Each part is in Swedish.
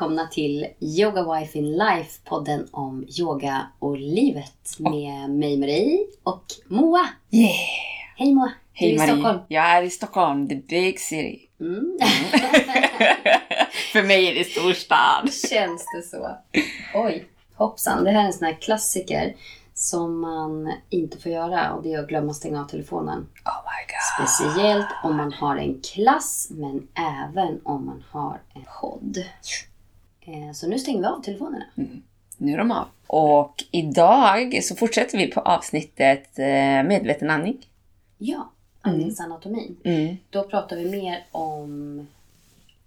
Välkomna till Yoga Wife in Life, podden om yoga och livet med mig Marie och Moa. Yeah! Hej Moa! Hej du är i Marie. Stockholm. Jag är i Stockholm, the big city. Mm. För mig är det storstad. Känns det så? Oj, hoppsan. Det här är en sån här klassiker som man inte får göra och det är att glömma stänga av telefonen. Oh my god. Speciellt om man har en klass, men även om man har en podd. Eh, Så nu stänger vi av telefonerna. Nu är de av. Och idag så fortsätter vi på avsnittet eh, medveten andning. Ja, andningsanatomin. Mm. Då pratar vi mer om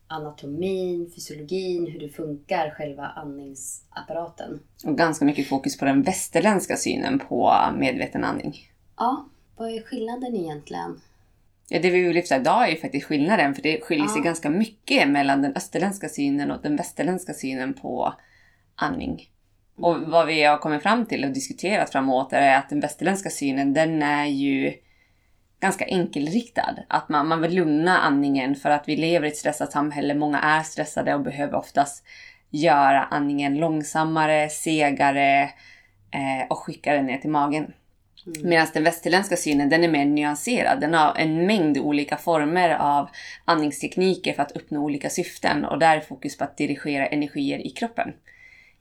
anatomin, fysiologin, hur det funkar, själva andningsapparaten. Och ganska mycket fokus på den västerländska synen på medveten andning. Ja, vad är skillnaden egentligen? Ja, det vi vill lyfta idag är faktiskt skillnaden, för det skiljer sig Ja. ganska mycket mellan den österländska synen och den västerländska synen på andning. Och vad vi har kommit fram till och diskuterat framåt är att den västerländska synen, den är ju ganska enkelriktad. Att man, man vill lugna andningen för att vi lever i ett stressat samhälle. Många är stressade och behöver oftast göra andningen långsammare, segare eh, och skicka den ner till magen. Mm. Medan den västerländska synen den är mer nyanserad. Den har en mängd olika former av andningstekniker för att uppnå olika syften. Och där är fokus på att dirigera energier i kroppen.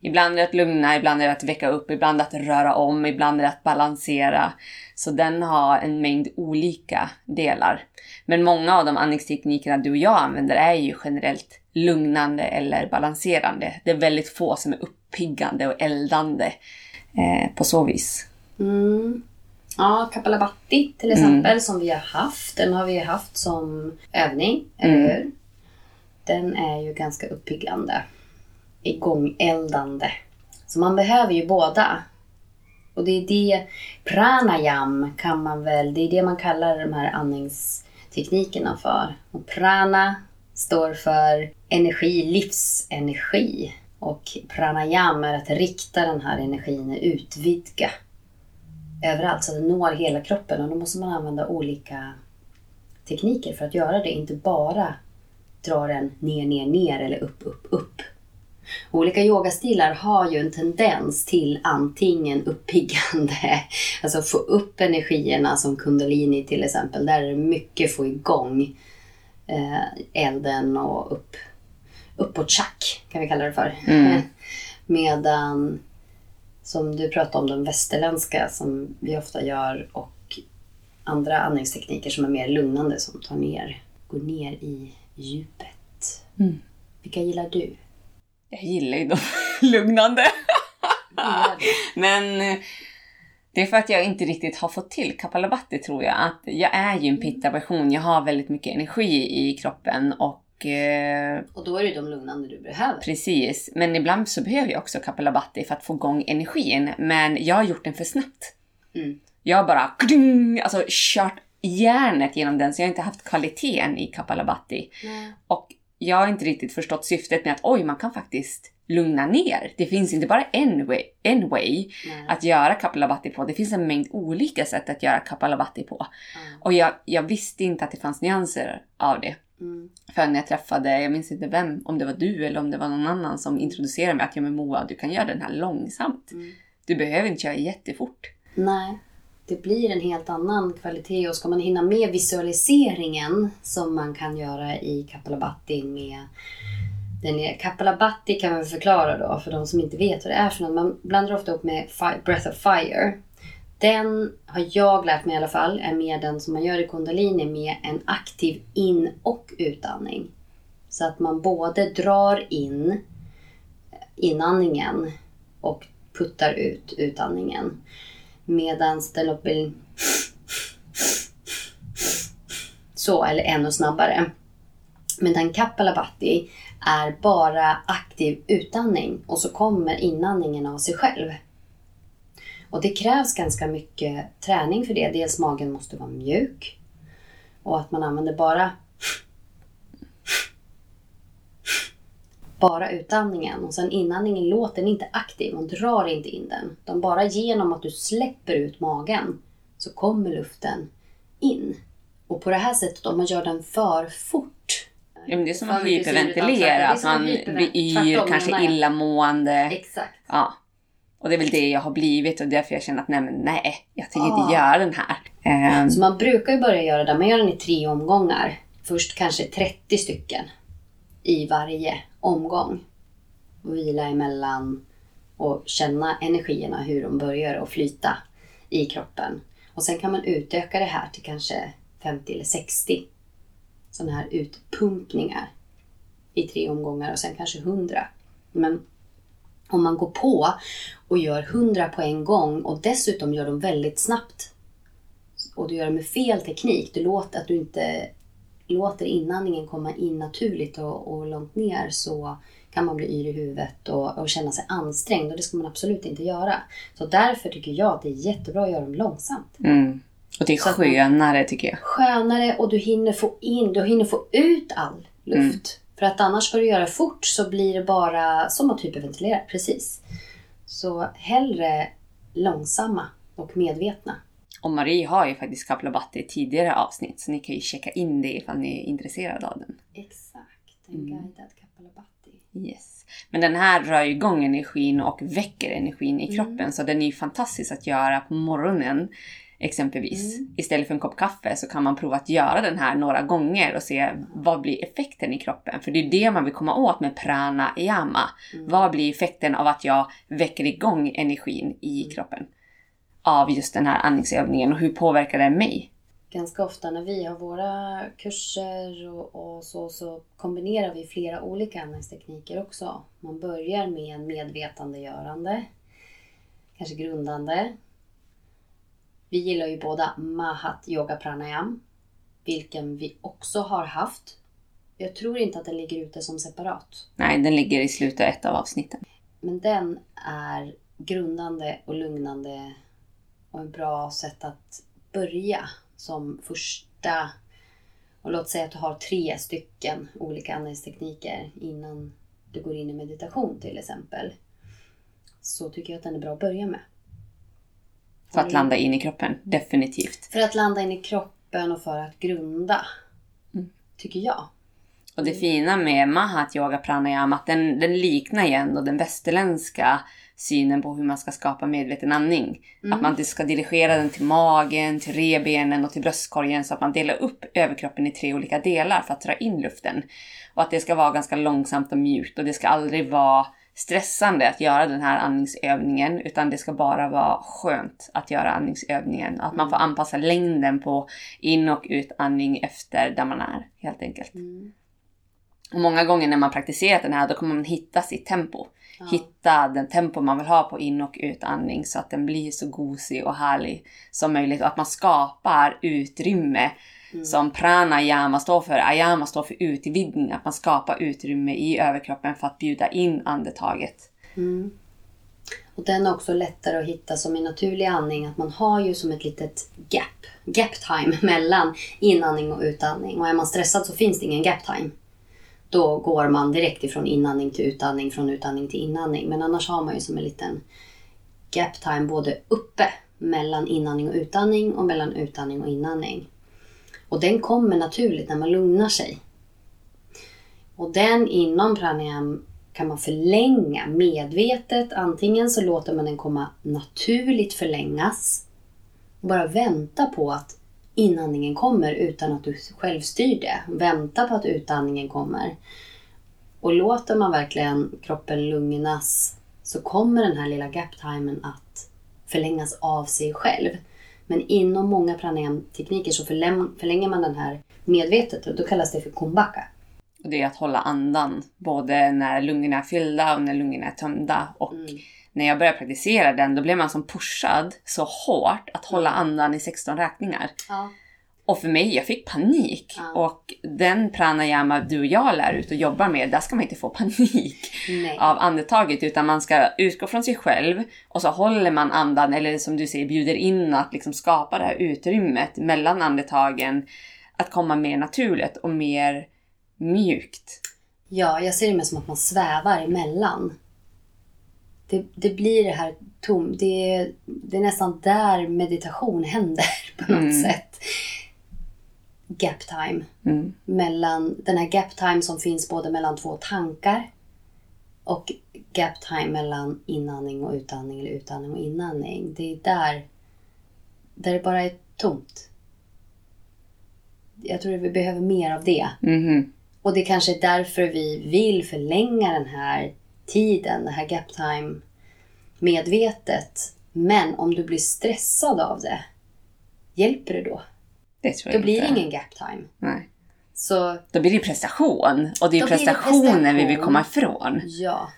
Ibland är det att lugna, ibland är det att väcka upp, ibland att röra om, ibland är det att balansera. Så den har en mängd olika delar. Men många av de andningsteknikerna du och jag använder är ju generellt lugnande eller balanserande. Det är väldigt få som är uppiggande och eldande eh, på så vis. Mm. Ja, Kapalabhati till exempel, som vi har haft. Den har vi haft som övning, eller hur? Den är ju ganska uppiggande. Igångeldande. Så man behöver ju båda. Och det är det, pranayam kan man väl, det är det man kallar de här andningsteknikerna för. Och prana står för energi, livsenergi. Och pranayam är att rikta den här energin, utvidga överallt så den når hela kroppen. Och då måste man använda olika tekniker för att göra det. Inte bara dra den ner, ner, ner eller upp, upp, upp. Olika yogastilar har ju en tendens till antingen uppiggande, alltså få upp energierna som kundalini till exempel. Där är det mycket få igång eh, elden och upp, uppåt tjack kan vi kalla det för. Mm. Medan som du pratade om, den västerländska som vi ofta gör och andra andningstekniker som är mer lugnande som tar ner, går ner i djupet. Mm. Vilka gillar du? Jag gillar ju de lugnande. Men eh, det är för att jag inte riktigt har fått till Kapalabhati tror jag. Att jag är ju en pitta-version. Jag har väldigt mycket energi i kroppen och eh, Och då är det de lugnande du behöver. precis. Men ibland så behöver jag också Kapalabhati för att få igång energin. Men jag har gjort den för snabbt. Mm. Jag har bara kding, alltså kört järnet genom den så jag har inte haft kvaliteten i Kapalabhati. Nej. Och jag har inte riktigt förstått syftet med att oj, man kan faktiskt lugna ner. Det finns inte bara en way, en way Nej. att göra kapalabhati på. Det finns en mängd olika sätt att göra kapalabhati på. Mm. Och jag, jag visste inte att det fanns nyanser av det. Mm. Förrän jag träffade, jag minns inte vem, om det var du eller om det var någon annan som introducerade mig att ja men Moa, du kan göra den här långsamt. Mm. Du behöver inte köra jättefort. Nej, det blir en helt annan kvalitet och ska man hinna med visualiseringen som man kan göra i Kapalabhati med den är, Kapalabhati kan man förklara då för de som inte vet vad det är för något. Man blandar ofta upp med fi- Breath of Fire. Den har jag lärt mig i alla fall är mer den som man gör i kundalini med en aktiv in och utandning. Så att man både drar in inandningen och puttar ut utandningen. Medan den uppe så, eller ännu snabbare. Medan Kapalabhati är bara aktiv utandning och så kommer inandningen av sig själv. Och det krävs ganska mycket träning för det. Dels magen måste vara mjuk och att man använder bara bara utandningen och sen inandningen låter den inte aktiv, man drar inte in den. Utan bara genom att du släpper ut magen så kommer luften in. Och på det här sättet, om man gör den för fort, Ja, men det är som att hyperventilera, att man blir yr, kanske illamående. Exakt. Ja. Och det är väl det jag har blivit och därför jag känner att nej, men nej jag tänker inte göra den här. Ehm, Så man brukar ju börja göra det. Man gör den i tre omgångar. Först kanske 30 stycken i varje omgång. Och vila emellan och känna energierna, hur de börjar att flyta i kroppen. Och sen kan man utöka det här till kanske 50 eller 60 sådana här utpumpningar i tre omgångar och sen kanske 100. Men om man går på och gör 100 på en gång och dessutom gör dem väldigt snabbt och du gör det med fel teknik, du låter att du inte låter inandningen komma in naturligt och, och långt ner så kan man bli yr i huvudet och, och känna sig ansträngd och det ska man absolut inte göra. Så därför tycker jag att det är jättebra att göra dem långsamt. mm. Och det är skönare tycker jag. Skönare och du hinner få in, du hinner få ut all luft. För att annars ska du göra fort så blir det bara som att hyperventilera, precis. Så hellre långsamma och medvetna. Och Marie har ju faktiskt Kapalabhati i tidigare avsnitt så ni kan ju checka in det ifall ni är intresserade av den. Exakt, en guidad Kapalabhati. Yes. Men den här rör ju igång energin och väcker energin i kroppen så den är ju fantastisk att göra på morgonen exempelvis. Istället för en kopp kaffe så kan man prova att göra den här några gånger och se vad blir effekten i kroppen. För det är det man vill komma åt med pranayama. Vad blir effekten av att jag väcker igång energin i kroppen? Av just den här andningsövningen och hur påverkar den mig? Ganska ofta när vi har våra kurser och, och så, så kombinerar vi flera olika andningstekniker också. Man börjar med en medvetandegörande, kanske grundande. Vi gillar ju båda Mahat Yoga Pranayam, vilken vi också har haft. Jag tror inte att den ligger ute som separat. Nej, den ligger i slutet av ett av avsnitten. Men den är grundande och lugnande och ett bra sätt att börja som första... Och låt säga att du har tre stycken olika andningstekniker innan du går in i meditation till exempel. Så tycker jag att den är bra att börja med. För att landa in i kroppen, definitivt. För att landa in i kroppen och för att grunda. Tycker jag. Och det fina med Mahat Yoga Pranayama att den, den liknar ju ändå den västerländska synen på hur man ska skapa medveten andning. Att man inte ska dirigera den till magen, till revbenen och till bröstkorgen så att man delar upp överkroppen i tre olika delar för att dra in luften. Och att det ska vara ganska långsamt och mjukt och det ska aldrig vara stressande att göra den här andningsövningen utan det ska bara vara skönt att göra andningsövningen. Att man får anpassa längden på in och utandning efter där man är helt enkelt. Och många gånger när man praktiserat den här då kommer man hitta sitt tempo. Hitta den tempo man vill ha på in och utandning så att den blir så gosig och härlig som möjligt. Och att man skapar utrymme som pranayama står för. Ayama står för utvidgning. Att man skapar utrymme i överkroppen för att bjuda in andetaget. Och den är också lättare att hitta som en naturlig andning. Att man har ju som ett litet gap. Gap time mellan inandning och utandning. Och är man stressad så finns det ingen gap time. Då går man direkt ifrån inandning till utandning, från utandning till inandning. Men annars har man ju som en liten gap time både uppe mellan inandning och utandning och mellan utandning och inandning. Och den kommer naturligt när man lugnar sig. Och den inom pranayam kan man förlänga medvetet. Antingen så låter man den komma naturligt förlängas. Och bara vänta på att inandningen kommer utan att du själv styr det. Vänta på att utandningen kommer. Och låter man verkligen kroppen lugnas så kommer den här lilla gap-timen att förlängas av sig själv. Men inom många pranayam-tekniker så förläng- förlänger man den här medvetet och då kallas det för kumbhaka. Och det är att hålla andan. Både när lungorna är fyllda och när lungorna är tömda. Och när jag började praktisera den då blev man som pushad så hårt att hålla andan i 16 räkningar. Ja. Och för mig, jag fick panik. Ja. Och den pranayama du och jag lär ut och jobbar med, där ska man inte få panik Nej. av andetaget. Utan man ska utgå från sig själv och så håller man andan, eller som du säger, bjuder in att liksom skapa det här utrymmet mellan andetagen. Att komma mer naturligt och mer mjukt. Ja, jag ser det mer som att man svävar emellan. Det, det blir det här tom... Det, det är nästan där meditation händer på något sätt. Gap time. Mm. Mellan, den här gap time som finns både mellan två tankar och gap time mellan inandning och utandning eller utandning och inandning. Det är där, där det bara är tomt. Jag tror att vi behöver mer av det. Mhm. Och det kanske är därför vi vill förlänga den här tiden, det här gap time medvetet. Men om du blir stressad av det, hjälper det då? Det tror Då jag blir det inte. ingen gap time. Nej. Så Då blir det prestation. Och det är Då blir det prestationen vi vill komma ifrån. ja.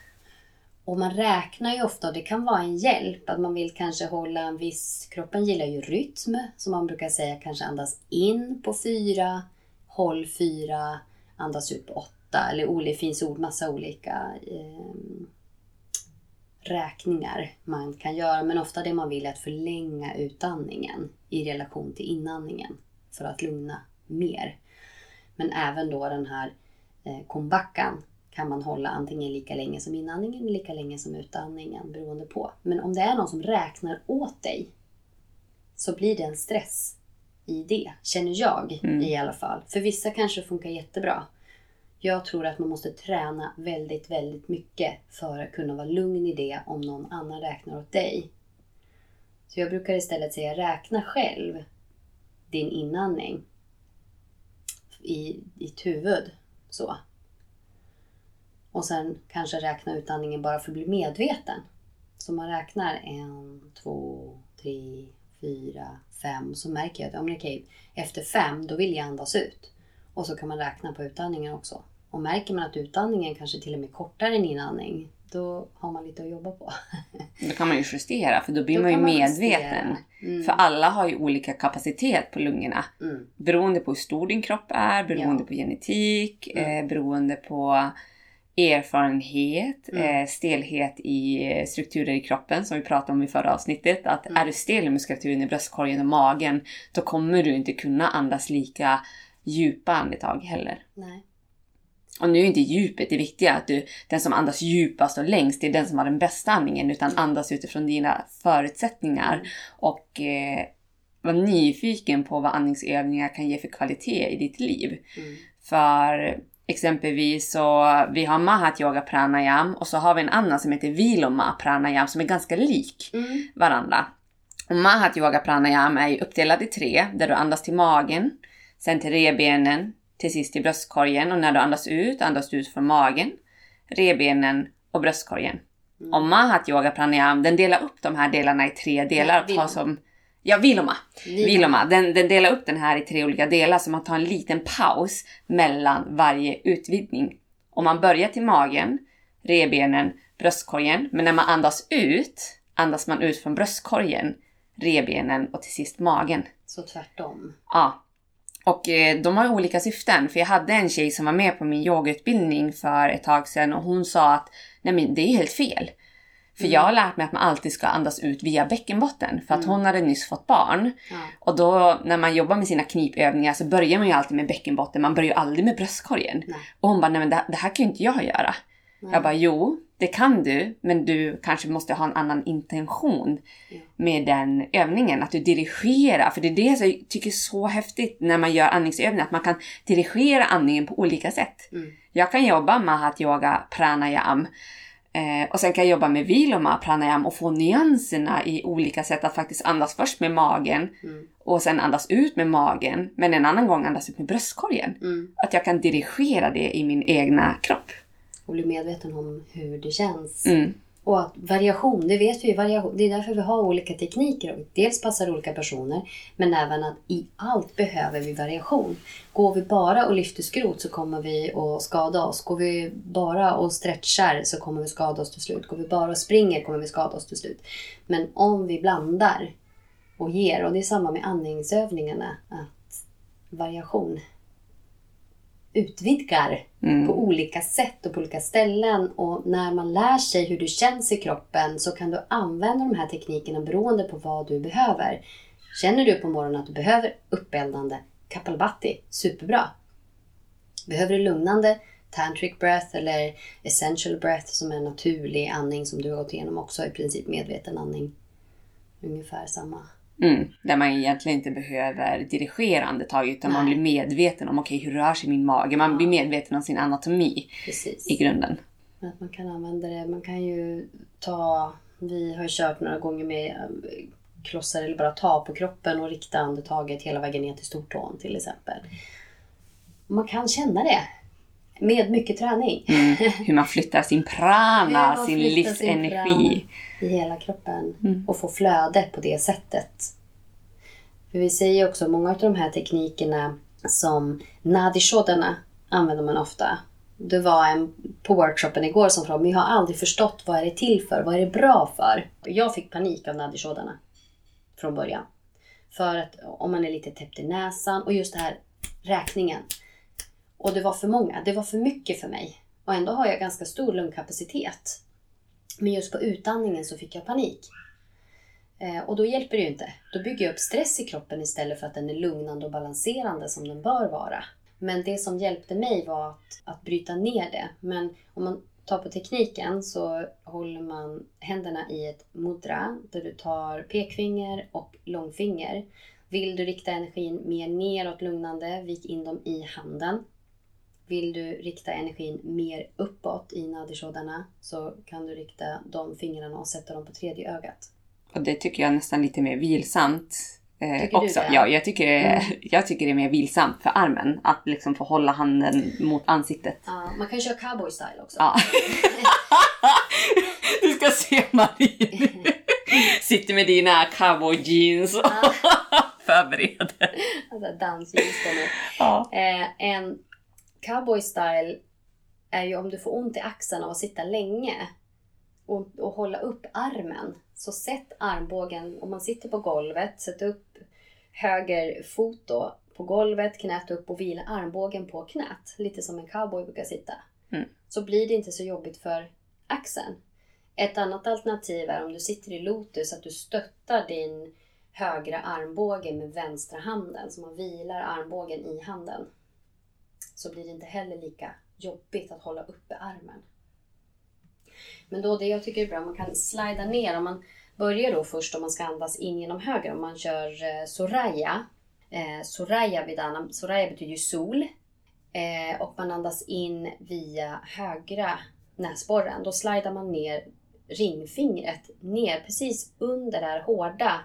Och man räknar ju ofta, och det kan vara en hjälp, att man vill kanske hålla en viss... Kroppen gillar ju rytm, som man brukar säga, kanske andas in på fyra, håll fyra, andas ut på åtta. Eller ol- det finns ord, massa olika eh, räkningar man kan göra. Men ofta det man vill är att förlänga utandningen i relation till inandningen för att lugna mer. Men även då den här eh, kombakan kan man hålla antingen lika länge som inandningen eller lika länge som utandningen beroende på. Men om det är någon som räknar åt dig så blir det en stress i det, känner jag Mm. i alla fall. För vissa kanske funkar jättebra. Jag tror att man måste träna väldigt, väldigt mycket för att kunna vara lugn i det om någon annan räknar åt dig. Så jag brukar istället säga räkna själv din inandning i ditt huvud. Så. Och sen kanske räkna utandningen bara för att bli medveten. Så man räknar en, två, tre, fyra, fem. Så märker jag att ja, men okej, efter fem då vill jag andas ut. Och så kan man räkna på utandningen också. Och märker man att utandningen kanske till och med är kortare än inandning. Då har man lite att jobba på. Då kan man ju justera för då blir Då man ju man medveten. Mm. För alla har ju olika kapacitet på lungorna. Mm. Beroende på hur stor din kropp är, beroende Ja. på genetik, Mm. eh, beroende på erfarenhet, Mm. eh, stelhet i strukturer i kroppen som vi pratade om i förra avsnittet. Att Mm. är du stel i muskulaturen i bröstkorgen och magen då kommer du inte kunna andas lika djupa andetag heller. Nej. Och nu är inte djupet det viktiga, att du, den som andas djupast och längst det är den som har den bästa andningen, utan andas utifrån dina förutsättningar. Och eh, var nyfiken på vad andningsövningar kan ge för kvalitet i ditt liv. Mm. För exempelvis så, vi har Mahat Yoga Pranayam och så har vi en annan som heter Viloma Pranayam som är ganska lik Mm. varandra. Och Mahat Yoga Pranayam är ju uppdelad i tre, där du andas till magen, sen till revbenen, till sist till bröstkorgen och när du andas ut, andas du ut från magen, revbenen och bröstkorgen. Mm. Och Mahat Yoga Pranayam, den delar upp de här delarna i tre delar. Och tar som, ja, Viloma. Viloma. Viloma. Den, den delar upp den här i tre olika delar så man tar en liten paus mellan varje utvidgning. Och man börjar till magen, revbenen, bröstkorgen. Men när man andas ut, andas man ut från bröstkorgen, revbenen och till sist magen. Så tvärtom. Ja. Och eh, de har olika syften. För jag hade en tjej som var med på min yogautbildning för ett tag sedan och hon sa att nej men det är helt fel. För Mm. jag har lärt mig att man alltid ska andas ut via bäckenbotten. För att Mm. hon hade nyss fått barn. Ja. Och då när man jobbar med sina knipövningar så börjar man ju alltid med bäckenbotten. Man börjar ju aldrig med bröstkorgen. Nej. Och hon bara, nej men det, det här kan ju inte jag göra. Nej. Jag bara, jo, det kan du. Men du kanske måste ha en annan intention med den övningen. Att du dirigerar. För det är det jag tycker är så häftigt när man gör andningsövningar. Att man kan dirigera andningen på olika sätt. Mm. Jag kan jobba med Hatha Yoga Pranayam. Eh, och sen kan jag jobba med Viloma Pranayam och få nyanserna i olika sätt att faktiskt andas först med magen Mm. och sen andas ut med magen. Men en annan gång andas ut med bröstkorgen. Mm. Att jag kan dirigera det i min egna kropp. Och bli medveten om hur det känns. Mm. Och att variation, det vet vi. Variation, det är därför vi har olika tekniker. Och dels passar olika personer, men även att i allt behöver vi variation. Går vi bara och lyfter skrot så kommer vi att skada oss. Går vi bara och stretchar så kommer vi skada oss till slut. Går vi bara och springer kommer vi skada oss till slut. Men om vi blandar och ger, och det är samma med andningsövningarna, att variation utvidgar Mm. på olika sätt och på olika ställen. Och när man lär sig hur du känns i kroppen så kan du använda de här teknikerna beroende på vad du behöver. Känner du på morgonen att du behöver uppeldande kapalbhati, superbra. Behöver du lugnande tantric breath eller essential breath som är naturlig andning som du har gått igenom också i princip medveten andning. Ungefär samma Mm, där man egentligen inte behöver dirigera andetaget utan man Nej. blir medveten om okej hur rör sig min mage. Man blir medveten om sin anatomi Precis. i grunden. Att man kan använda det. Man kan ju ta... Vi har kört några gånger med eh, klossar eller bara ta på kroppen och rikta andetaget hela vägen ner till stortån till exempel. Man kan känna det. Med mycket träning. Mm, hur man flyttar sin prana, sin livsenergi. I hela kroppen. Mm. Och få flöde på det sättet. För vi säger också många av de här teknikerna som Nadi Shodhana använder man ofta. Det var en på workshopen igår som frågade, men jag har aldrig förstått vad är det till för? Vad är det bra för? Jag fick panik av Nadi Shodhana från början. För att om man är lite täppt i näsan och just det här räkningen. Och det var för många, det var för mycket för mig. Och ändå har jag ganska stor lungkapacitet. Men just på utandningen så fick jag panik. Eh, och då hjälper det ju inte. Då bygger jag upp stress i kroppen istället för att den är lugnande och balanserande som den bör vara. Men det som hjälpte mig var att, att bryta ner det. Men om man tar på tekniken så håller man händerna i ett mudra där du tar pekfinger och långfinger. Vill du rikta energin mer neråt lugnande, vik in dem i handen. Vill du rikta energin mer uppåt i nadishoddarna så kan du rikta de fingrarna och sätta dem på tredje ögat. Och det tycker jag är nästan lite mer vilsamt. Eh, Tycker du också. det? Ja, jag tycker, Mm. jag tycker det är mer vilsamt för armen. Att liksom få hålla handen mot ansiktet. Ja, man kan köra cowboy style också. Ja. du ska se Marie. Sitter med dina cowboy jeans och förbereder. Alltså dansljus på. Ja. Eh, en cowboy style är ju om du får ont i axeln av att sitta länge och, och hålla upp armen. Så sätt armbågen, om man sitter på golvet, sätt upp höger fot då på golvet, knät upp och vila armbågen på knät. Lite som en cowboy brukar sitta. Mm. Så blir det inte så jobbigt för axeln. Ett annat alternativ är om du sitter i lotus att du stöttar din högra armbåge med vänstra handen. Så man vilar armbågen i handen. Så blir det inte heller lika jobbigt att hålla uppe armen. Men då det jag tycker är bra, man kan slida ner. Om man börjar då först om man ska andas in genom höger. Om man kör eh, Soraya. Eh, Soraya Vidana. Soraya betyder ju sol. Eh, och man andas in via högra näsborren. Då slidar man ner ringfingret ner precis under det här hårda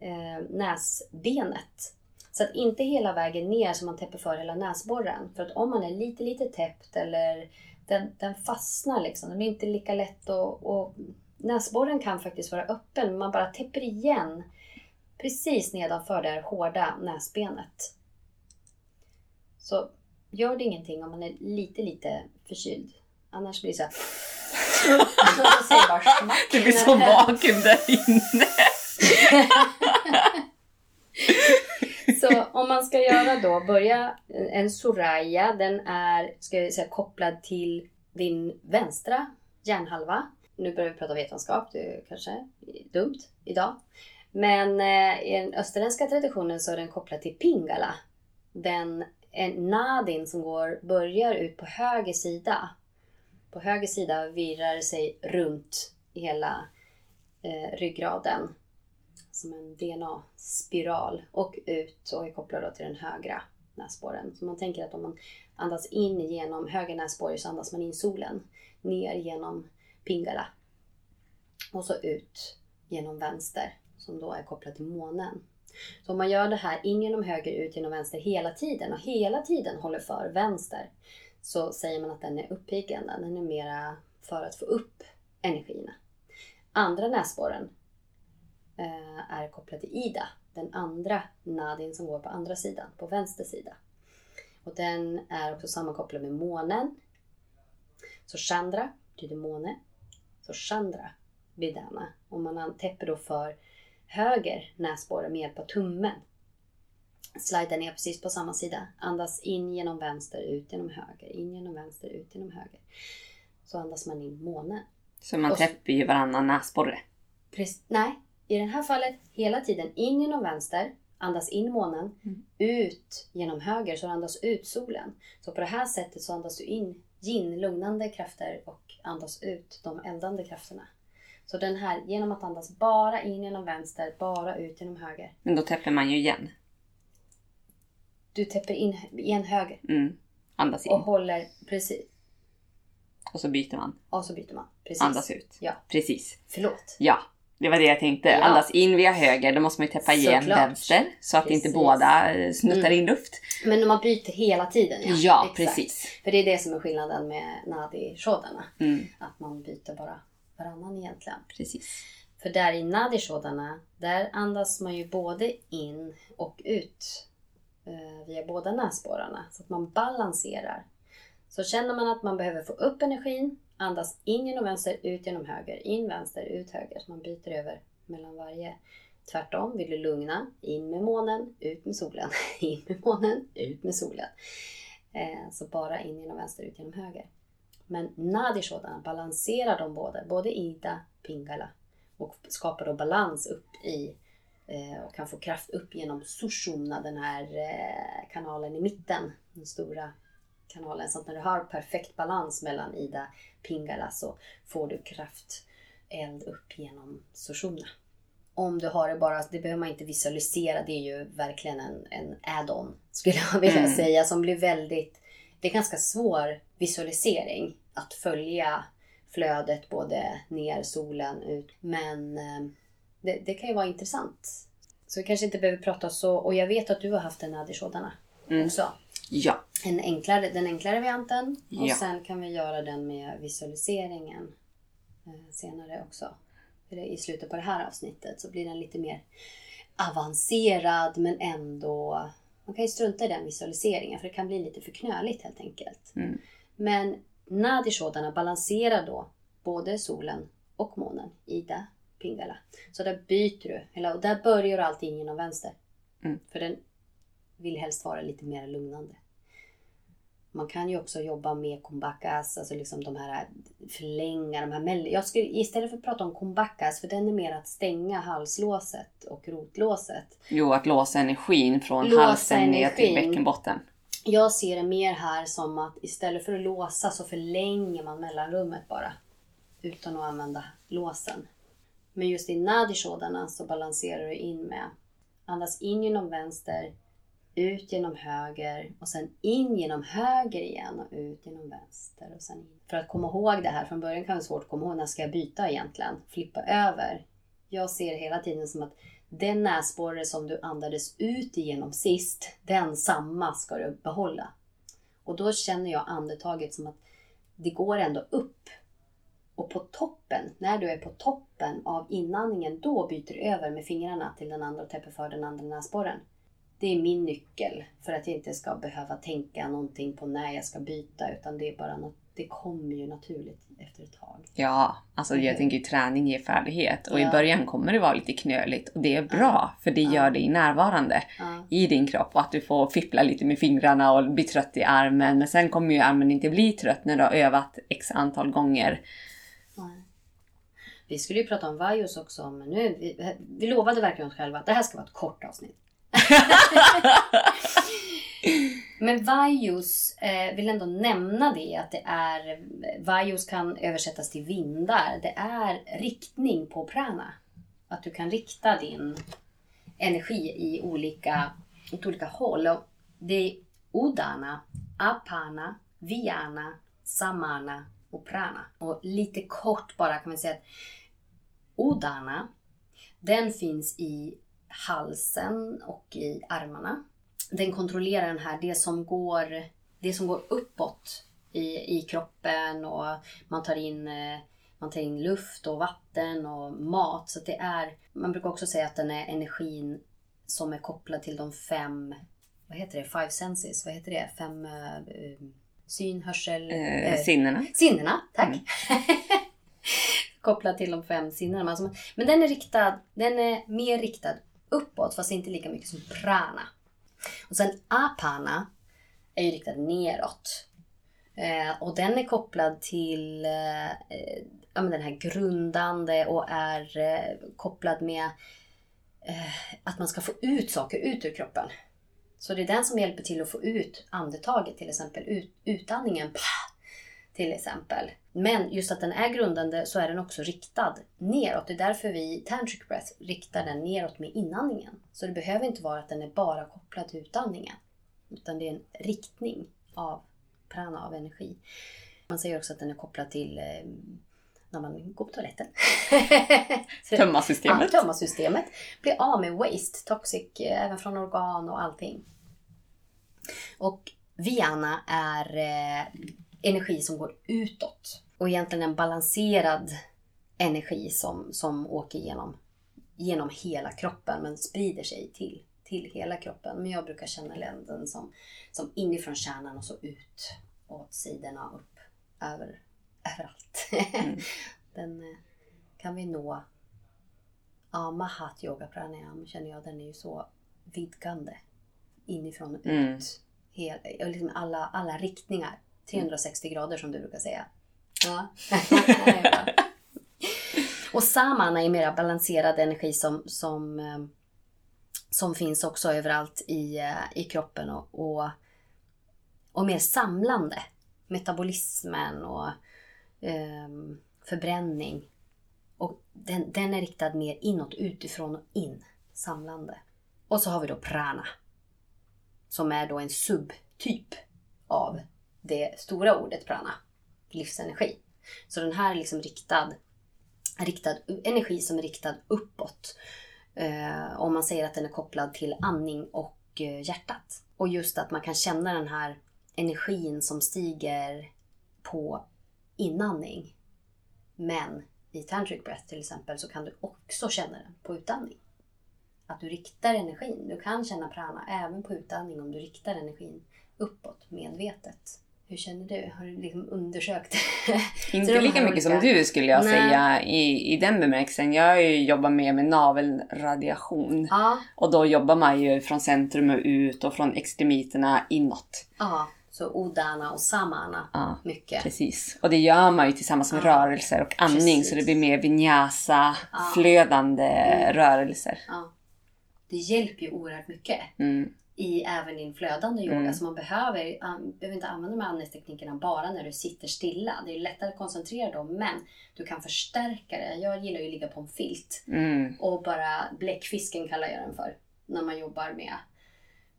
eh, näsbenet. Så att inte hela vägen ner så man täpper för hela näsborren. För att om man är lite, lite täppt eller den, den fastnar liksom. Den är inte lika lätt att... Och, näsborren kan faktiskt vara öppen, men man bara täpper igen precis nedanför det här hårda näsbenet. Så gör det ingenting om man är lite, lite förkyld. Annars blir det så här... Det blir så vakuum där inne. Så om man ska göra då, börja en Soraya, den är ska jag säga, kopplad till din vänstra hjärnhalva. Nu börjar vi prata vetenskap, det är kanske dumt idag. Men eh, i den österländska traditionen så är den kopplad till Pingala. Den en nadin som går, börjar ut på höger sida. På höger sida virrar sig runt hela eh, ryggraden som en DNA-spiral och ut och är kopplad då till den högra näsborren. Så man tänker att om man andas in genom höger näsborre så andas man in solen ner genom Pingala och så ut genom vänster som då är kopplad till månen. Så om man gör det här in genom höger, ut genom vänster hela tiden och hela tiden håller för vänster så säger man att den är uppiggande. Den är mera för att få upp energierna. Andra näsborren är kopplad till Ida, den andra nadin som går på andra sidan, på vänster sida. Och den är också sammankopplad med månen. Så Chandra betyder måne. Så Chandra Vidana. Och man täpper då för höger näsborre med hjälp av tummen. Slida ner precis på samma sida. Andas in genom vänster, ut genom höger. In genom vänster, ut genom höger. Så andas man in månen. Så man Och täpper ju varannan näsborre. Precis, nej, i det här fallet hela tiden in genom vänster, andas in månen, Mm. ut genom höger så andas ut solen. Så på det här sättet så andas du in yin, lugnande krafter och andas ut de eldande krafterna. Så den här, genom att andas bara in genom vänster, bara ut genom höger. Men då täpper man ju igen. Du täpper in igen höger Mm. Andas in. och håller precis. Och så byter man. Och så byter man. Precis. Andas ut. Ja, Precis. förlåt. Ja, det var det jag tänkte. Ja. Andas in via höger, då måste man ju täppa igen Såklart. vänster. Så att inte Precis. Mm. båda eh, snuttar in luft. Men när man byter hela tiden. Ja, Ja, Exakt. precis. För det är det som är skillnaden med nadi shodana. Mm. Att man byter bara varannan egentligen. Precis. För där i nadi shodana, där andas man ju både in och ut eh, via båda näsborrarna. Så att man balanserar. Så känner man att man behöver få upp energin, andas in genom vänster, ut genom höger. In vänster, ut höger. Så man byter över mellan varje. Tvärtom, vill du lugna, in med månen, ut med solen. In med månen, ut med solen. Eh, så bara in genom vänster, ut genom höger. Men nadi shodana balanserar de båda, både ida, pingala och skapar då balans upp i eh, och kan få kraft upp genom sushumna, den här eh, kanalen i mitten. Den stora kanalen. Så att när du har perfekt balans mellan Ida Pingala så får du kraft eld upp genom sushumna. Om du har det bara, det behöver man inte visualisera, det är ju verkligen en, en add-on skulle jag vilja Mm. säga som blir väldigt, det är ganska svår visualisering att följa flödet både ner, solen, ut. Men eh, det, det kan ju vara intressant. Så vi kanske inte behöver prata så, och jag vet att du har haft en Adishodana Mm. också. Ja. En enklare, den enklare varianten och Ja. sen kan vi göra den med visualiseringen eh, senare också. Det, I slutet på det här avsnittet så blir den lite mer avancerad men ändå... Man kan ju strunta i den visualiseringen för det kan bli lite för knöligt helt enkelt. Mm. Men Nadi Shodana balanserar då både solen och månen, Ida, Pingala. Så där byter du, eller, och där börjar in genom vänster. Mm. För den vill helst vara lite mer lugnande. Man kan ju också jobba med kumbakas, alltså liksom de här förlänga de här mell- Jag skulle istället för att prata om kumbakas, för den är mer att stänga halslåset och rotlåset. Jo, att låsa energin från Låsa halsen ner till energin. bäckenbotten. Jag ser det mer här som att istället för att låsa så förlänger man mellanrummet bara. Utan att använda låsen. Men just i nadi så balanserar du in med andas in genom vänster, ut genom höger och sen in genom höger igen och ut genom vänster. Och sen in. För att komma ihåg det här, från början kan det vara svårt att komma ihåg när ska jag byta egentligen? Flippa över. Jag ser hela tiden som att den näsborre som du andades ut igenom sist, den samma ska du behålla. Och då känner jag andetaget som att det går ändå upp. Och på toppen, när du är på toppen av inandningen, då byter du över med fingrarna till den andra och täpper för den andra näsborren. Det är min nyckel för att jag inte ska behöva tänka någonting på när jag ska byta utan det är bara något, det kommer ju naturligt efter ett tag. Ja, alltså jag tänker ju träning ger färdighet och i Ja. början kommer det vara lite knöligt och det är bra för det gör dig närvarande Ja. i din kropp och att du får fippla lite med fingrarna och bli trött i armen. Men sen kommer ju armen inte bli trött när du har övat x antal gånger. Nej. Vi skulle ju prata om vajos också, men nu, vi, vi lovade verkligen oss själva att det här ska vara ett kort avsnitt. men vajos, eh, vill ändå nämna det att det är, vajos kan översättas till vindar. Det är riktning på prana. Att du kan rikta din energi i olika, åt olika håll. Och det är udana, apana, viana, samana och prana. Och lite kort bara kan man säga att udana, den finns i halsen och i armarna. Den kontrollerar den här, det som går, det som går uppåt i, i kroppen och man tar in eh, man tar in luft och vatten och mat. Så det är, man brukar också säga att den är energin som är kopplad till de fem, vad heter det, five senses, vad heter det, fem eh, syn, hörsel, Eh, eh, sinnena. Sinnena, tack. Mm. Kopplad till de fem sinnena. Men den är riktad, den är mer riktad uppåt fast inte lika mycket som prana. Och sen apana är ju riktad neråt. Eh, och den är kopplad till eh, ja, men den här grundande och är eh, kopplad med eh, att man ska få ut saker ut ur kroppen. Så det är den som hjälper till att få ut andetaget till exempel. Ut, utandningen. Pah! till exempel. Men just att den är grundande så är den också riktad neråt. Det är därför vi tantric breath riktar den neråt med inandningen. Så det behöver inte vara att den är bara kopplad till utandningen. Utan det är en riktning av prana, av energi. Man säger också att den är kopplad till eh, när man går på toaletten. Tömma systemet. Ja, tömma systemet. Bli av med waste, toxic, eh, även från organ och allting. Och Viana är eh, energi som går utåt. Och egentligen en balanserad energi som, som åker genom, genom hela kroppen men sprider sig till, till hela kroppen. Men jag brukar känna den som, som inifrån kärnan och så ut åt sidorna upp över, överallt. Mm. den eh, kan vi nå. Ja, Mahat Yoga Pranayam känner jag, den är ju så vidgande. Inifrån och mm. ut. Hel, liksom alla, alla riktningar. 360 mm. grader som du brukar säga. Ja. och samana är mera balanserad energi som, som, eh, som finns också överallt i, eh, i kroppen och, och, och mer samlande. Metabolismen och um, förbränning. Och den, den är riktad mer inåt, utifrån och in. Samlande. Och så har vi då prana. Som är då en subtyp av det stora ordet prana. Livsenergi. Så den här är liksom riktad, riktad energi som är riktad uppåt. Eh, om man säger att den är kopplad till andning och eh, hjärtat. Och just att man kan känna den här energin som stiger på inandning men i tantric breath till exempel så kan du också känna den på utandning. Att du riktar energin. Du kan känna prana även på utandning om du riktar energin uppåt medvetet. Hur känner du? Har du liksom undersökt? Inte lika mycket olika... som du skulle jag Nej. säga i, i den bemärkelsen. Jag har ju jobbat mer med navelradiation. Ja. Och då jobbar man ju från centrum och ut och från extremiterna inåt. Ja. Så odana och samana ja, mycket. Precis. Och det gör man ju tillsammans med ja, rörelser och andning precis. så det blir mer vinyasa, ja. flödande mm. rörelser. Det hjälper ju oerhört mycket. Mm. I, även en flödande yoga. Mm. Så man behöver, um, behöver inte använda de här andningsteknikerna bara när du sitter stilla. Det är lättare att koncentrera dem men du kan förstärka det. Jag gillar ju att ligga på en filt. Mm. Och bara bläckfisken kallar jag den för. När man jobbar med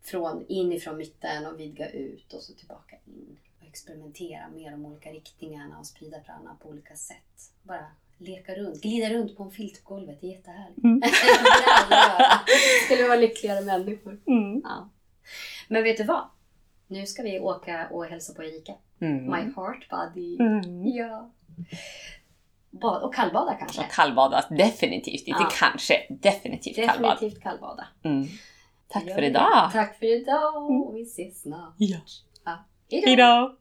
från inifrån mitten och vidga ut och så tillbaka in. Och experimentera med de olika riktningarna och sprida prana på olika sätt. Bara leka runt, glida runt på en filt på golvet. Det är jättehärligt. Mm. Skulle vara lyckligare människor. Mm. Ja. Men vet du vad? Nu ska vi åka och hälsa på Erika. Mm. My heart body. Mm. Ja. Bad, och kallbada kanske? Och kallbada, definitivt. Inte ja. kanske, definitivt, kallbada. Definitivt kallbada. Mm. Tack för idag. Tack för idag. Vi ses snart. Ja. ja. Hejdå.